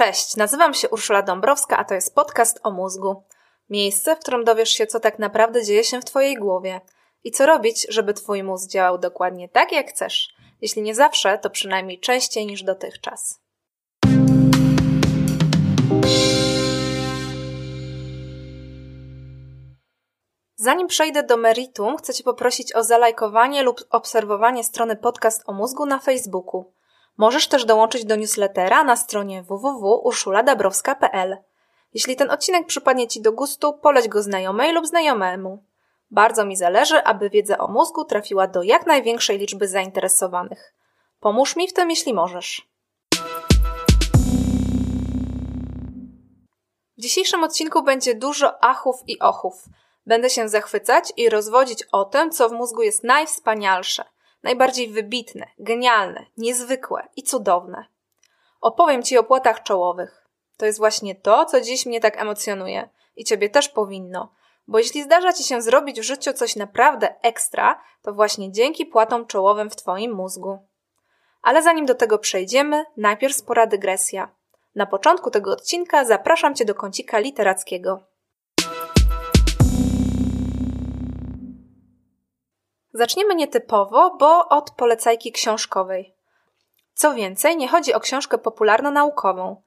Cześć, nazywam się Urszula Dąbrowska, a to jest podcast o mózgu. Miejsce, w którym dowiesz się, co tak naprawdę dzieje się w Twojej głowie i co robić, żeby Twój mózg działał dokładnie tak, jak chcesz. Jeśli nie zawsze, to przynajmniej częściej niż dotychczas. Zanim przejdę do meritum, chcę Cię poprosić o zalajkowanie lub obserwowanie strony podcast o mózgu na Facebooku. Możesz też dołączyć do newslettera na stronie www.urszuladabrowska.pl. Jeśli ten odcinek przypadnie Ci do gustu, poleć go znajomej lub znajomemu. Bardzo mi zależy, aby wiedza o mózgu trafiła do jak największej liczby zainteresowanych. Pomóż mi w tym, jeśli możesz. W dzisiejszym odcinku będzie dużo achów i ochów. Będę się zachwycać i rozwodzić o tym, co w mózgu jest najwspanialsze – najbardziej wybitne, genialne, niezwykłe i cudowne. Opowiem Ci o płatach czołowych. To jest właśnie to, co dziś mnie tak emocjonuje i Ciebie też powinno, bo jeśli zdarza Ci się zrobić w życiu coś naprawdę ekstra, to właśnie dzięki płatom czołowym w Twoim mózgu. Ale zanim do tego przejdziemy, najpierw spora dygresja. Na początku tego odcinka zapraszam Cię do kącika literackiego. Zaczniemy nietypowo, bo od polecajki książkowej. Co więcej, nie chodzi o książkę popularno-naukową.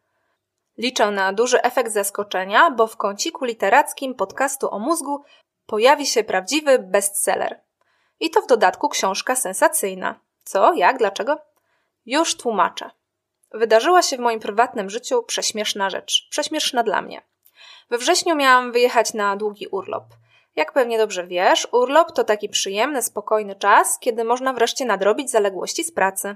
Liczę na duży efekt zaskoczenia, bo w kąciku literackim podcastu o mózgu pojawi się prawdziwy bestseller. I to w dodatku książka sensacyjna. Co, jak, dlaczego? Już tłumaczę. Wydarzyła się w moim prywatnym życiu prześmieszna rzecz. Prześmieszna dla mnie. We wrześniu miałam wyjechać na długi urlop – jak pewnie dobrze wiesz, urlop to taki przyjemny, spokojny czas, kiedy można wreszcie nadrobić zaległości z pracy.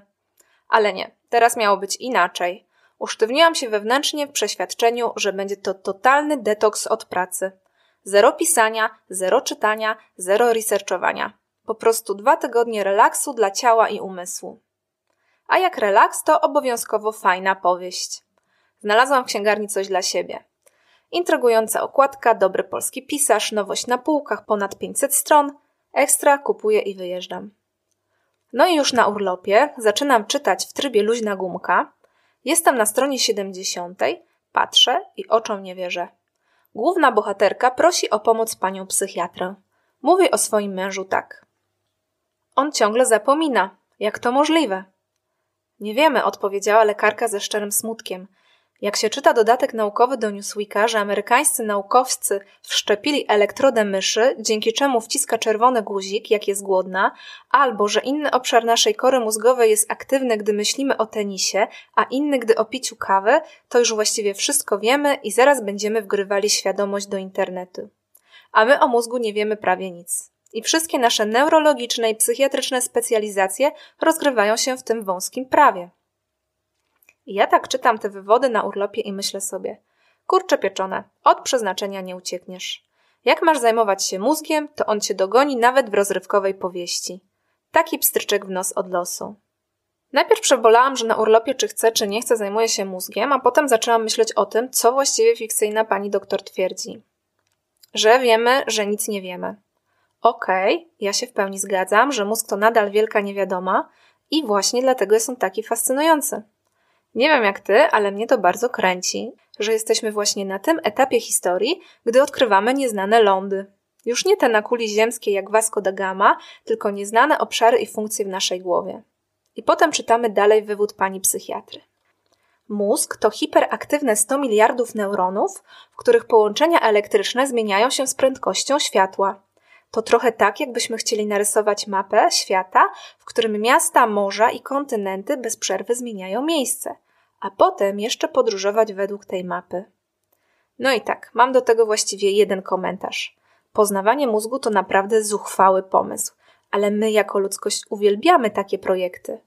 Ale nie, teraz miało być inaczej. Usztywniłam się wewnętrznie w przeświadczeniu, że będzie to totalny detoks od pracy. Zero pisania, zero czytania, zero researchowania. Po prostu dwa tygodnie relaksu dla ciała i umysłu. A jak relaks, to obowiązkowo fajna powieść. Znalazłam w księgarni coś dla siebie. Intrygująca okładka, dobry polski pisarz, nowość na półkach, ponad 500 stron. Ekstra, kupuję i wyjeżdżam. No i już na urlopie zaczynam czytać w trybie luźna gumka. Jestem na stronie 70, patrzę i oczom nie wierzę. Główna bohaterka prosi o pomoc panią psychiatrę. Mówi o swoim mężu tak. On ciągle zapomina. Jak to możliwe? Nie wiemy, odpowiedziała lekarka ze szczerym smutkiem. Jak się czyta dodatek naukowy do Newsweeka, że amerykańscy naukowcy wszczepili elektrodę myszy, dzięki czemu wciska czerwony guzik, jak jest głodna, albo że inny obszar naszej kory mózgowej jest aktywny, gdy myślimy o tenisie, a inny, gdy o piciu kawy, to już właściwie wszystko wiemy i zaraz będziemy wgrywali świadomość do internetu. A my o mózgu nie wiemy prawie nic. I wszystkie nasze neurologiczne i psychiatryczne specjalizacje rozgrywają się w tym wąskim prawie. Ja tak czytam te wywody na urlopie i myślę sobie, kurcze pieczone, od przeznaczenia nie uciekniesz. Jak masz zajmować się mózgiem, to on cię dogoni nawet w rozrywkowej powieści. Taki pstryczek w nos od losu. Najpierw przebolałam, że na urlopie czy chcę, czy nie chcę zajmuję się mózgiem, a potem zaczęłam myśleć o tym, co właściwie fikcyjna pani doktor twierdzi. Że wiemy, że nic nie wiemy. Okej, okay, ja się w pełni zgadzam, że mózg to nadal wielka niewiadoma i właśnie dlatego jest on taki fascynujący. Nie wiem jak ty, ale mnie to bardzo kręci, że jesteśmy właśnie na tym etapie historii, gdy odkrywamy nieznane lądy. Już nie te na kuli ziemskiej jak Vasco da Gama, tylko nieznane obszary i funkcje w naszej głowie. I potem czytamy dalej wywód pani psychiatry. Mózg to hiperaktywne 100 miliardów neuronów, w których połączenia elektryczne zmieniają się z prędkością światła. To trochę tak, jakbyśmy chcieli narysować mapę świata, w którym miasta, morza i kontynenty bez przerwy zmieniają miejsce – a potem jeszcze podróżować według tej mapy. No i tak, mam do tego właściwie jeden komentarz. Poznawanie mózgu to naprawdę zuchwały pomysł, ale my jako ludzkość uwielbiamy takie projekty.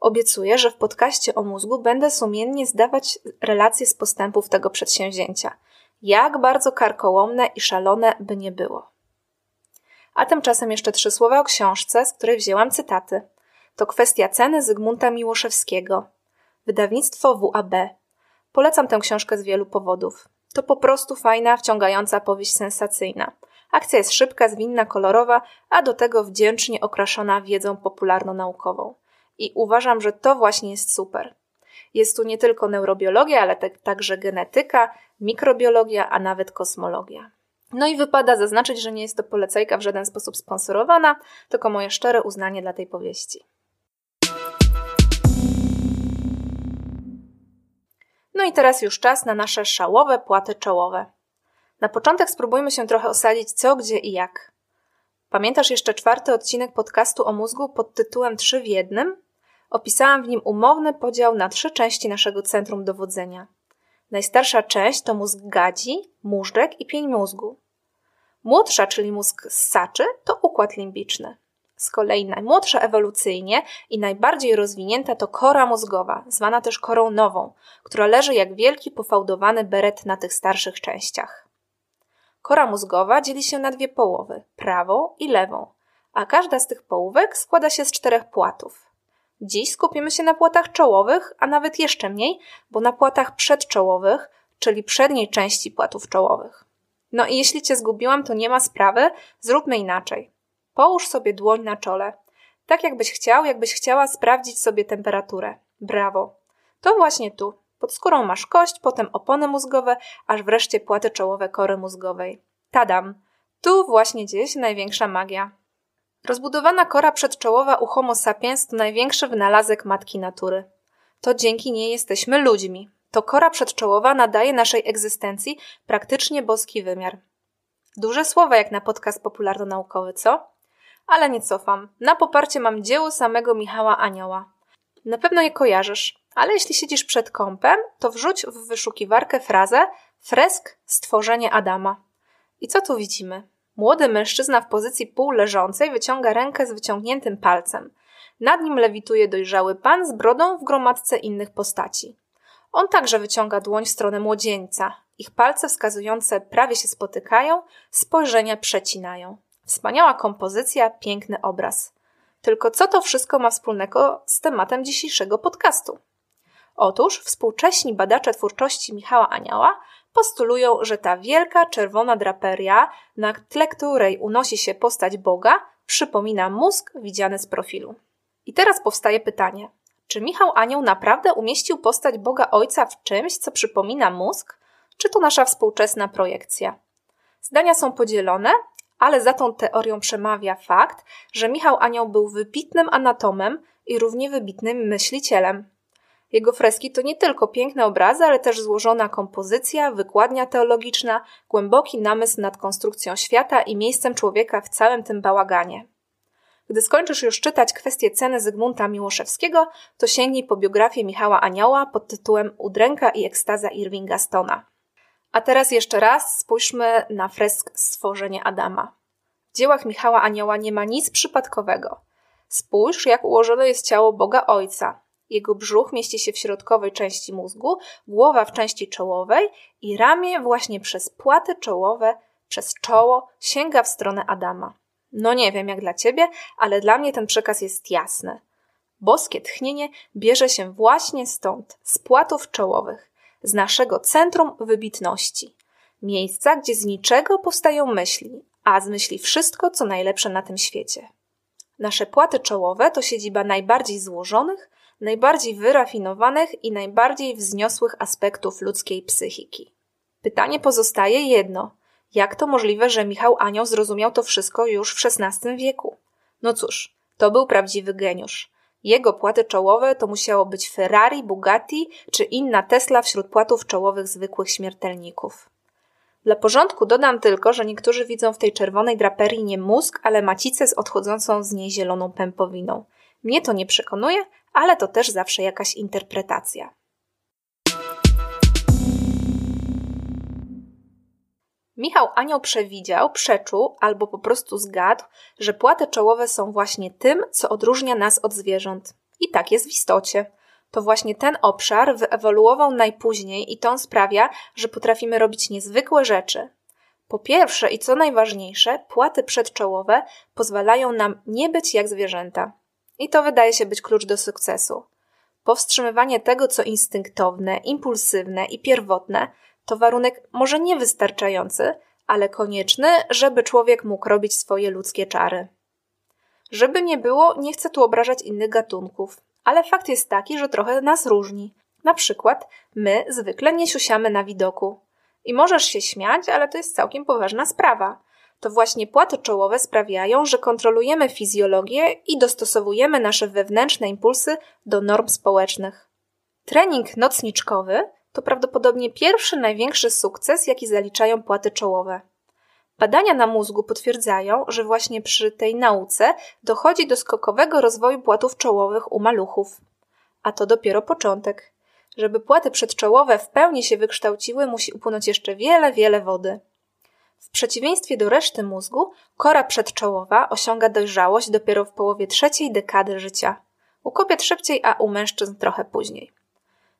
Obiecuję, że w podcaście o mózgu będę sumiennie zdawać relacje z postępów tego przedsięwzięcia. Jak bardzo karkołomne i szalone by nie było. A tymczasem jeszcze trzy słowa o książce, z której wzięłam cytaty. To kwestia ceny Zygmunta Miłoszewskiego, Wydawnictwo WAB. Polecam tę książkę z wielu powodów. To po prostu fajna, wciągająca powieść sensacyjna. Akcja jest szybka, zwinna, kolorowa, a do tego wdzięcznie okraszona wiedzą popularno-naukową. I uważam, że to właśnie jest super. Jest tu nie tylko neurobiologia, ale te, także genetyka, mikrobiologia, a nawet kosmologia. No i wypada zaznaczyć, że nie jest to polecajka w żaden sposób sponsorowana, tylko moje szczere uznanie dla tej powieści. I teraz już czas na nasze szałowe płaty czołowe. Na początek spróbujmy się trochę osadzić co, gdzie i jak. Pamiętasz jeszcze czwarty odcinek podcastu o mózgu pod tytułem Trzy w jednym? Opisałam w nim umowny podział na trzy części naszego centrum dowodzenia. Najstarsza część to mózg gadzi, móżdżek i pień mózgu. Młodsza, czyli mózg ssaczy, to układ limbiczny. Z kolei najmłodsza ewolucyjnie i najbardziej rozwinięta to kora mózgowa, zwana też korą nową, która leży jak wielki pofałdowany beret na tych starszych częściach. Kora mózgowa dzieli się na dwie połowy, prawą i lewą, a każda z tych połówek składa się z czterech płatów. Dziś skupimy się na płatach czołowych, a nawet jeszcze mniej, bo na płatach przedczołowych, czyli przedniej części płatów czołowych. No i jeśli cię zgubiłam, to nie ma sprawy, zróbmy inaczej. Połóż sobie dłoń na czole. Tak jakbyś chciał, jakbyś chciała sprawdzić sobie temperaturę. Brawo. To właśnie tu. Pod skórą masz kość, potem opony mózgowe, aż wreszcie płaty czołowe kory mózgowej. Tadam. Tu właśnie się największa magia. Rozbudowana kora przedczołowa u Homo sapiens to największy wynalazek matki natury. To dzięki niej jesteśmy ludźmi. To kora przedczołowa nadaje naszej egzystencji praktycznie boski wymiar. Duże słowa jak na podcast popularno-naukowy, co? Ale nie cofam. Na poparcie mam dzieło samego Michała Anioła. Na pewno je kojarzysz, ale jeśli siedzisz przed kąpem, to wrzuć w wyszukiwarkę frazę fresk stworzenie Adama. I co tu widzimy? Młody mężczyzna w pozycji półleżącej wyciąga rękę z wyciągniętym palcem. Nad nim lewituje dojrzały pan z brodą w gromadce innych postaci. On także wyciąga dłoń w stronę młodzieńca. Ich palce wskazujące prawie się spotykają, spojrzenia przecinają. Wspaniała kompozycja, piękny obraz. Tylko co to wszystko ma wspólnego z tematem dzisiejszego podcastu? Otóż współcześni badacze twórczości Michała Anioła postulują, że ta wielka czerwona draperia, na tle której unosi się postać Boga, przypomina mózg widziany z profilu. I teraz powstaje pytanie: czy Michał Anioł naprawdę umieścił postać Boga Ojca w czymś, co przypomina mózg, czy to nasza współczesna projekcja? Zdania są podzielone, ale za tą teorią przemawia fakt, że Michał Anioł był wybitnym anatomem i równie wybitnym myślicielem. Jego freski to nie tylko piękne obrazy, ale też złożona kompozycja, wykładnia teologiczna, głęboki namysł nad konstrukcją świata i miejscem człowieka w całym tym bałaganie. Gdy skończysz już czytać kwestię ceny Zygmunta Miłoszewskiego, to sięgnij po biografię Michała Anioła pod tytułem Udręka i ekstaza Irvinga Stona. A teraz jeszcze raz spójrzmy na fresk Stworzenie Adama. W dziełach Michała Anioła nie ma nic przypadkowego. Spójrz, jak ułożone jest ciało Boga Ojca. Jego brzuch mieści się w środkowej części mózgu, głowa w części czołowej i ramię właśnie przez płaty czołowe, przez czoło sięga w stronę Adama. No nie wiem jak dla ciebie, ale dla mnie ten przekaz jest jasny. Boskie tchnienie bierze się właśnie stąd, z płatów czołowych, z naszego centrum wybitności. Miejsca, gdzie z niczego powstają myśli, a z myśli wszystko, co najlepsze na tym świecie. Nasze płaty czołowe to siedziba najbardziej złożonych, najbardziej wyrafinowanych i najbardziej wzniosłych aspektów ludzkiej psychiki. Pytanie pozostaje jedno: jak to możliwe, że Michał Anioł zrozumiał to wszystko już w XVI wieku? No cóż, to był prawdziwy geniusz. Jego płaty czołowe to musiało być Ferrari, Bugatti czy inna Tesla wśród płatów czołowych zwykłych śmiertelników. Dla porządku dodam tylko, że niektórzy widzą w tej czerwonej draperii nie mózg, ale macicę z odchodzącą z niej zieloną pępowiną. Mnie to nie przekonuje, ale to też zawsze jakaś interpretacja. Michał Anioł przewidział, przeczuł albo po prostu zgadł, że płaty czołowe są właśnie tym, co odróżnia nas od zwierząt. I tak jest w istocie. To właśnie ten obszar wyewoluował najpóźniej i to on sprawia, że potrafimy robić niezwykłe rzeczy. Po pierwsze i co najważniejsze, płaty przedczołowe pozwalają nam nie być jak zwierzęta. I to wydaje się być klucz do sukcesu. Powstrzymywanie tego, co instynktowne, impulsywne i pierwotne, to warunek może niewystarczający, ale konieczny, żeby człowiek mógł robić swoje ludzkie czary. Żeby nie było, nie chcę tu obrażać innych gatunków, ale fakt jest taki, że trochę nas różni. Na przykład, my zwykle nie siusiamy na widoku. I możesz się śmiać, ale to jest całkiem poważna sprawa. To właśnie płaty czołowe sprawiają, że kontrolujemy fizjologię i dostosowujemy nasze wewnętrzne impulsy do norm społecznych. Trening nocniczkowy to prawdopodobnie pierwszy największy sukces, jaki zaliczają płaty czołowe. Badania na mózgu potwierdzają, że właśnie przy tej nauce dochodzi do skokowego rozwoju płatów czołowych u maluchów. A to dopiero początek. Żeby płaty przedczołowe w pełni się wykształciły, musi upłynąć jeszcze wiele, wiele wody. W przeciwieństwie do reszty mózgu, kora przedczołowa osiąga dojrzałość dopiero w połowie trzeciej dekady życia. U kobiet szybciej, a u mężczyzn trochę później.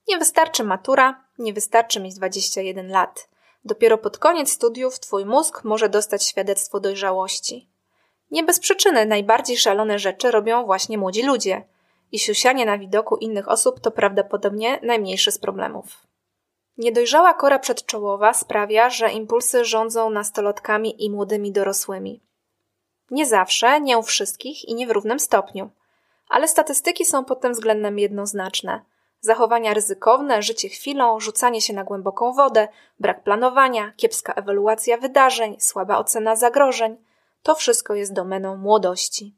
Nie wystarczy matura, nie wystarczy mieć 21 lat. Dopiero pod koniec studiów twój mózg może dostać świadectwo dojrzałości. Nie bez przyczyny najbardziej szalone rzeczy robią właśnie młodzi ludzie. I siusianie na widoku innych osób to prawdopodobnie najmniejszy z problemów. Niedojrzała kora przedczołowa sprawia, że impulsy rządzą nastolatkami i młodymi dorosłymi. Nie zawsze, nie u wszystkich i nie w równym stopniu. Ale statystyki są pod tym względem jednoznaczne – Zachowania ryzykowne, życie chwilą, rzucanie się na głęboką wodę, brak planowania, kiepska ewaluacja wydarzeń, słaba ocena zagrożeń to wszystko jest domeną młodości.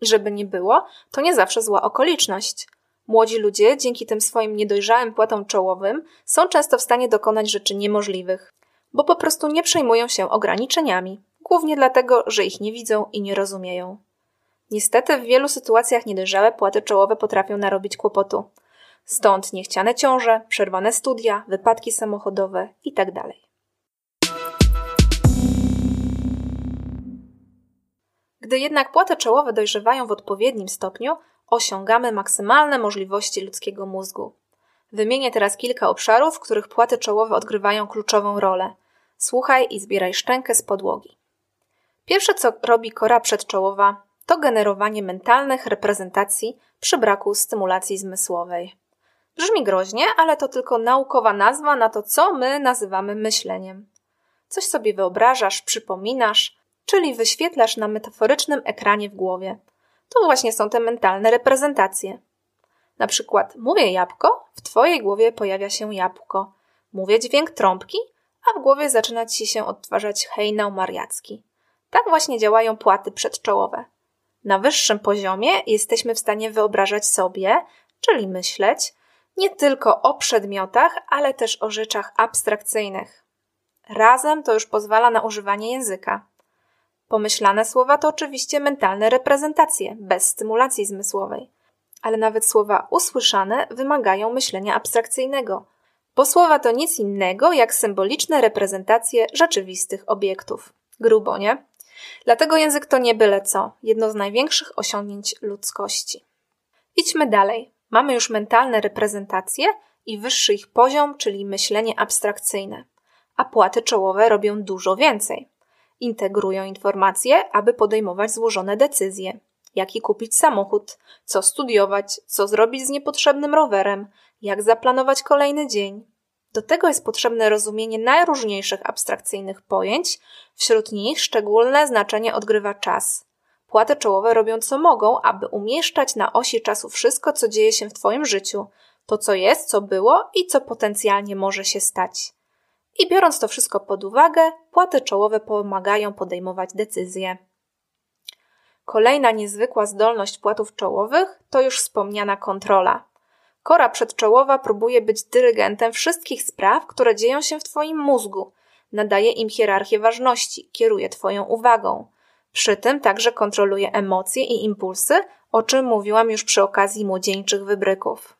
I żeby nie było, to nie zawsze zła okoliczność. Młodzi ludzie, dzięki tym swoim niedojrzałym płatom czołowym, są często w stanie dokonać rzeczy niemożliwych, bo po prostu nie przejmują się ograniczeniami, głównie dlatego, że ich nie widzą i nie rozumieją. Niestety w wielu sytuacjach niedojrzałe płaty czołowe potrafią narobić kłopotu. Stąd niechciane ciąże, przerwane studia, wypadki samochodowe itd. Tak Gdy jednak płaty czołowe dojrzewają w odpowiednim stopniu, osiągamy maksymalne możliwości ludzkiego mózgu. Wymienię teraz kilka obszarów, w których płaty czołowe odgrywają kluczową rolę. Słuchaj i zbieraj szczękę z podłogi. Pierwsze, co robi kora przedczołowa, to generowanie mentalnych reprezentacji przy braku stymulacji zmysłowej. Brzmi groźnie, ale to tylko naukowa nazwa na to, co my nazywamy myśleniem. Coś sobie wyobrażasz, przypominasz, czyli wyświetlasz na metaforycznym ekranie w głowie. To właśnie są te mentalne reprezentacje. Na przykład mówię jabłko, w twojej głowie pojawia się jabłko. Mówię dźwięk trąbki, a w głowie zaczyna ci się odtwarzać hejnał mariacki. Tak właśnie działają płaty przedczołowe. Na wyższym poziomie jesteśmy w stanie wyobrażać sobie, czyli myśleć, nie tylko o przedmiotach, ale też o rzeczach abstrakcyjnych. Razem to już pozwala na używanie języka. Pomyślane słowa to oczywiście mentalne reprezentacje, bez stymulacji zmysłowej. Ale nawet słowa usłyszane wymagają myślenia abstrakcyjnego, bo słowa to nic innego jak symboliczne reprezentacje rzeczywistych obiektów. Grubo, nie? Dlatego język to nie byle co, jedno z największych osiągnięć ludzkości. Idźmy dalej. Mamy już mentalne reprezentacje i wyższy ich poziom, czyli myślenie abstrakcyjne. A płaty czołowe robią dużo więcej. Integrują informacje, aby podejmować złożone decyzje. Jaki kupić samochód, co studiować, co zrobić z niepotrzebnym rowerem, jak zaplanować kolejny dzień. Do tego jest potrzebne rozumienie najróżniejszych abstrakcyjnych pojęć, wśród nich szczególne znaczenie odgrywa czas. Płaty czołowe robią co mogą, aby umieszczać na osi czasu wszystko, co dzieje się w Twoim życiu, to co jest, co było i co potencjalnie może się stać. I biorąc to wszystko pod uwagę, płaty czołowe pomagają podejmować decyzje. Kolejna niezwykła zdolność płatów czołowych to już wspomniana kontrola. Kora przedczołowa próbuje być dyrygentem wszystkich spraw, które dzieją się w Twoim mózgu, nadaje im hierarchię ważności, kieruje Twoją uwagą. Przy tym także kontroluje emocje i impulsy, o czym mówiłam już przy okazji młodzieńczych wybryków.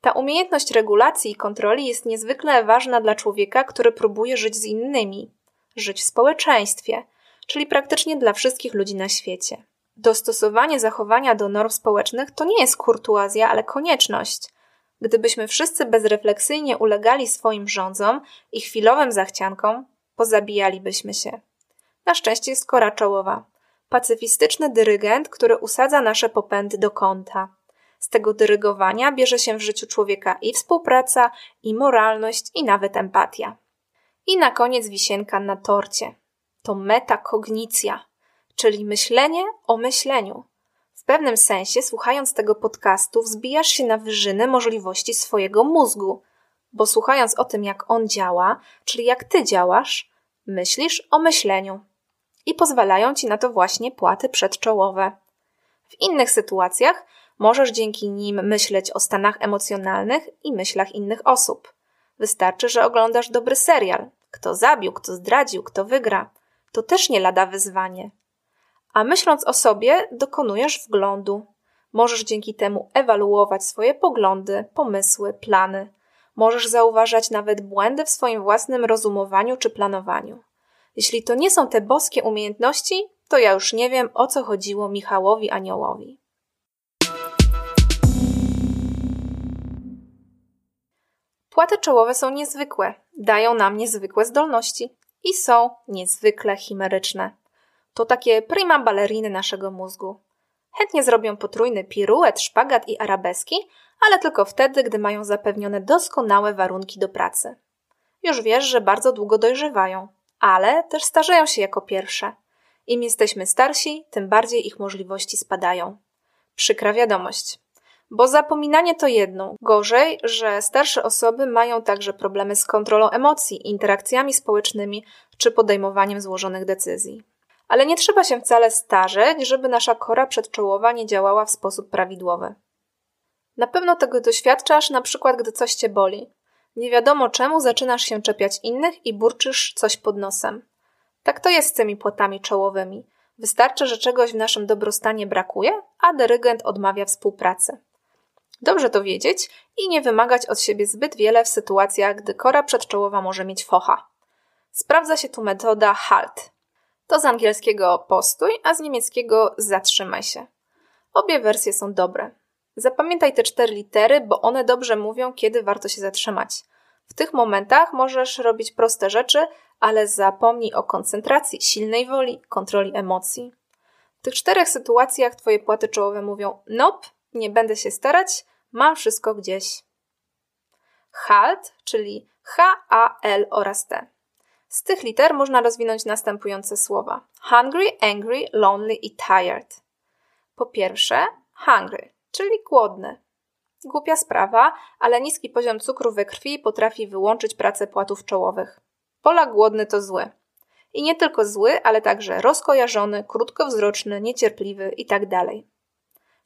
Ta umiejętność regulacji i kontroli jest niezwykle ważna dla człowieka, który próbuje żyć z innymi, żyć w społeczeństwie, czyli praktycznie dla wszystkich ludzi na świecie. Dostosowanie zachowania do norm społecznych to nie jest kurtuazja, ale konieczność. Gdybyśmy wszyscy bezrefleksyjnie ulegali swoim rządzom i chwilowym zachciankom, pozabijalibyśmy się. Na szczęście jest kora czołowa. Pacyfistyczny dyrygent, który usadza nasze popędy do kąta. Z tego dyrygowania bierze się w życiu człowieka i współpraca, i moralność, i nawet empatia. I na koniec wisienka na torcie. To metakognicja, czyli myślenie o myśleniu. W pewnym sensie, słuchając tego podcastu, wzbijasz się na wyżyny możliwości swojego mózgu, bo słuchając o tym, jak on działa, czyli jak ty działasz, myślisz o myśleniu. I pozwalają ci na to właśnie płaty przedczołowe. W innych sytuacjach możesz dzięki nim myśleć o stanach emocjonalnych i myślach innych osób. Wystarczy, że oglądasz dobry serial. Kto zabił, kto zdradził, kto wygra. To też nie lada wyzwanie. A myśląc o sobie, dokonujesz wglądu. Możesz dzięki temu ewaluować swoje poglądy, pomysły, plany. Możesz zauważać nawet błędy w swoim własnym rozumowaniu czy planowaniu. Jeśli to nie są te boskie umiejętności, to ja już nie wiem, o co chodziło Michałowi Aniołowi. Płaty czołowe są niezwykłe, dają nam niezwykłe zdolności i są niezwykle chimeryczne. To takie prima balleriny naszego mózgu. Chętnie zrobią potrójny piruet, szpagat i arabeski, ale tylko wtedy, gdy mają zapewnione doskonałe warunki do pracy. Już wiesz, że bardzo długo dojrzewają, ale też starzeją się jako pierwsze. Im jesteśmy starsi, tym bardziej ich możliwości spadają. Przykra wiadomość. Bo zapominanie to jedno. Gorzej, że starsze osoby mają także problemy z kontrolą emocji, interakcjami społecznymi czy podejmowaniem złożonych decyzji. Ale nie trzeba się wcale starzeć, żeby nasza kora przedczołowa nie działała w sposób prawidłowy. Na pewno tego doświadczasz, na przykład gdy coś cię boli. Nie wiadomo czemu zaczynasz się czepiać innych i burczysz coś pod nosem. Tak to jest z tymi płotami czołowymi. Wystarczy, że czegoś w naszym dobrostanie brakuje, a dyrygent odmawia współpracy. Dobrze to wiedzieć i nie wymagać od siebie zbyt wiele w sytuacjach, gdy kora przedczołowa może mieć focha. Sprawdza się tu metoda HALT. To z angielskiego postój, a z niemieckiego zatrzymaj się. Obie wersje są dobre. Zapamiętaj te cztery litery, bo one dobrze mówią, kiedy warto się zatrzymać. W tych momentach możesz robić proste rzeczy, ale zapomnij o koncentracji, silnej woli, kontroli emocji. W tych czterech sytuacjach twoje płaty czołowe mówią: Nope, nie będę się starać, mam wszystko gdzieś. HALT, czyli H, A, L oraz T. Z tych liter można rozwinąć następujące słowa: hungry, angry, lonely i tired. Po pierwsze, hungry, czyli głodny. Głupia sprawa, ale niski poziom cukru we krwi potrafi wyłączyć pracę płatów czołowych. Polak głodny to zły. I nie tylko zły, ale także rozkojarzony, krótkowzroczny, niecierpliwy itd. Tak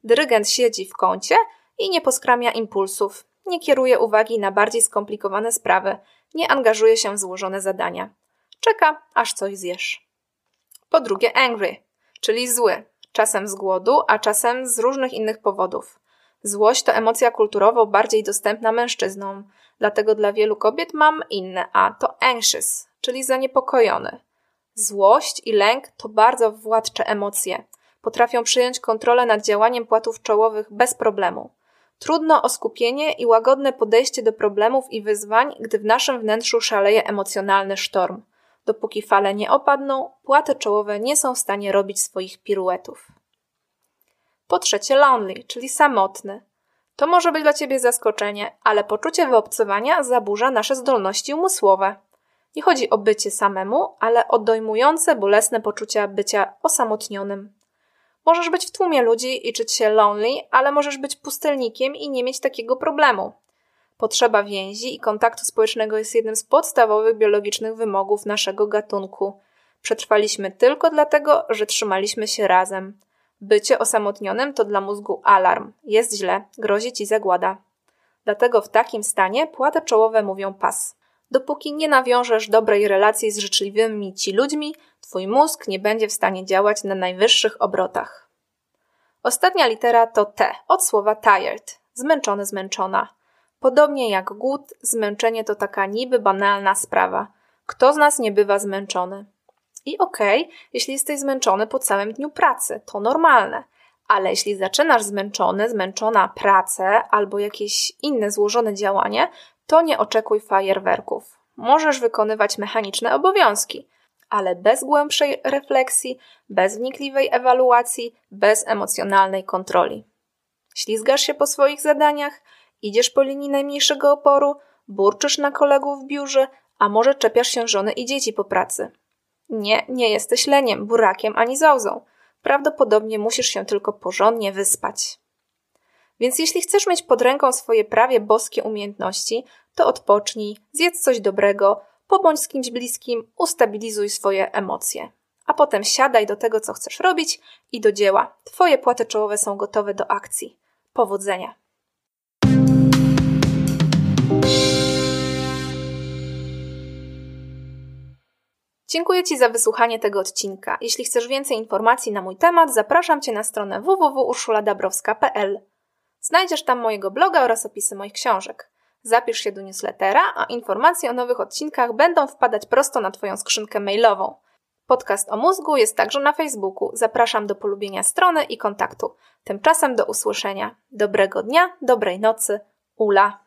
Dyrygent siedzi w kącie i nie poskramia impulsów, nie kieruje uwagi na bardziej skomplikowane sprawy, nie angażuje się w złożone zadania. Czeka, aż coś zjesz. Po drugie, angry, czyli zły, czasem z głodu, a czasem z różnych innych powodów. Złość to emocja kulturowo bardziej dostępna mężczyznom, dlatego dla wielu kobiet mam inne A to anxious, czyli zaniepokojony. Złość i lęk to bardzo władcze emocje. Potrafią przyjąć kontrolę nad działaniem płatów czołowych bez problemu. Trudno o skupienie i łagodne podejście do problemów i wyzwań, gdy w naszym wnętrzu szaleje emocjonalny sztorm. Dopóki fale nie opadną, płaty czołowe nie są w stanie robić swoich piruetów. Po trzecie, lonely, czyli samotny. To może być dla ciebie zaskoczenie, ale poczucie wyobcowania zaburza nasze zdolności umysłowe. Nie chodzi o bycie samemu, ale o dojmujące, bolesne poczucia bycia osamotnionym. Możesz być w tłumie ludzi i czuć się lonely, ale możesz być pustelnikiem i nie mieć takiego problemu. Potrzeba więzi i kontaktu społecznego jest jednym z podstawowych biologicznych wymogów naszego gatunku. Przetrwaliśmy tylko dlatego, że trzymaliśmy się razem. Bycie osamotnionym to dla mózgu alarm. Jest źle, grozi ci zagłada. Dlatego w takim stanie płaty czołowe mówią pas. Dopóki nie nawiążesz dobrej relacji z życzliwymi ci ludźmi, twój mózg nie będzie w stanie działać na najwyższych obrotach. Ostatnia litera to T, od słowa tired, zmęczony, zmęczona. Podobnie jak głód, zmęczenie to taka niby banalna sprawa. Kto z nas nie bywa zmęczony? I okej, okay, jeśli jesteś zmęczony po całym dniu pracy, to normalne. Ale jeśli zaczynasz zmęczony, zmęczona pracę albo jakieś inne złożone działanie, to nie oczekuj fajerwerków. Możesz wykonywać mechaniczne obowiązki, ale bez głębszej refleksji, bez wnikliwej ewaluacji, bez emocjonalnej kontroli. Ślizgasz się po swoich zadaniach, idziesz po linii najmniejszego oporu, burczysz na kolegów w biurze, a może czepiasz się żony i dzieci po pracy. Nie, nie jesteś leniem, burakiem ani załzą. prawdopodobnie musisz się tylko porządnie wyspać. Więc jeśli chcesz mieć pod ręką swoje prawie boskie umiejętności, to odpocznij, zjedz coś dobrego, pobądź z kimś bliskim, ustabilizuj swoje emocje. A potem siadaj do tego, co chcesz robić i do dzieła. Twoje płaty czołowe są gotowe do akcji. Powodzenia! Dziękuję Ci za wysłuchanie tego odcinka. Jeśli chcesz więcej informacji na mój temat, zapraszam Cię na stronę www.urszuladabrowska.pl. Znajdziesz tam mojego bloga oraz opisy moich książek. Zapisz się do newslettera, a informacje o nowych odcinkach będą wpadać prosto na Twoją skrzynkę mailową. Podcast o mózgu jest także na Facebooku. Zapraszam do polubienia strony i kontaktu. Tymczasem do usłyszenia. Dobrego dnia, dobrej nocy. Ula.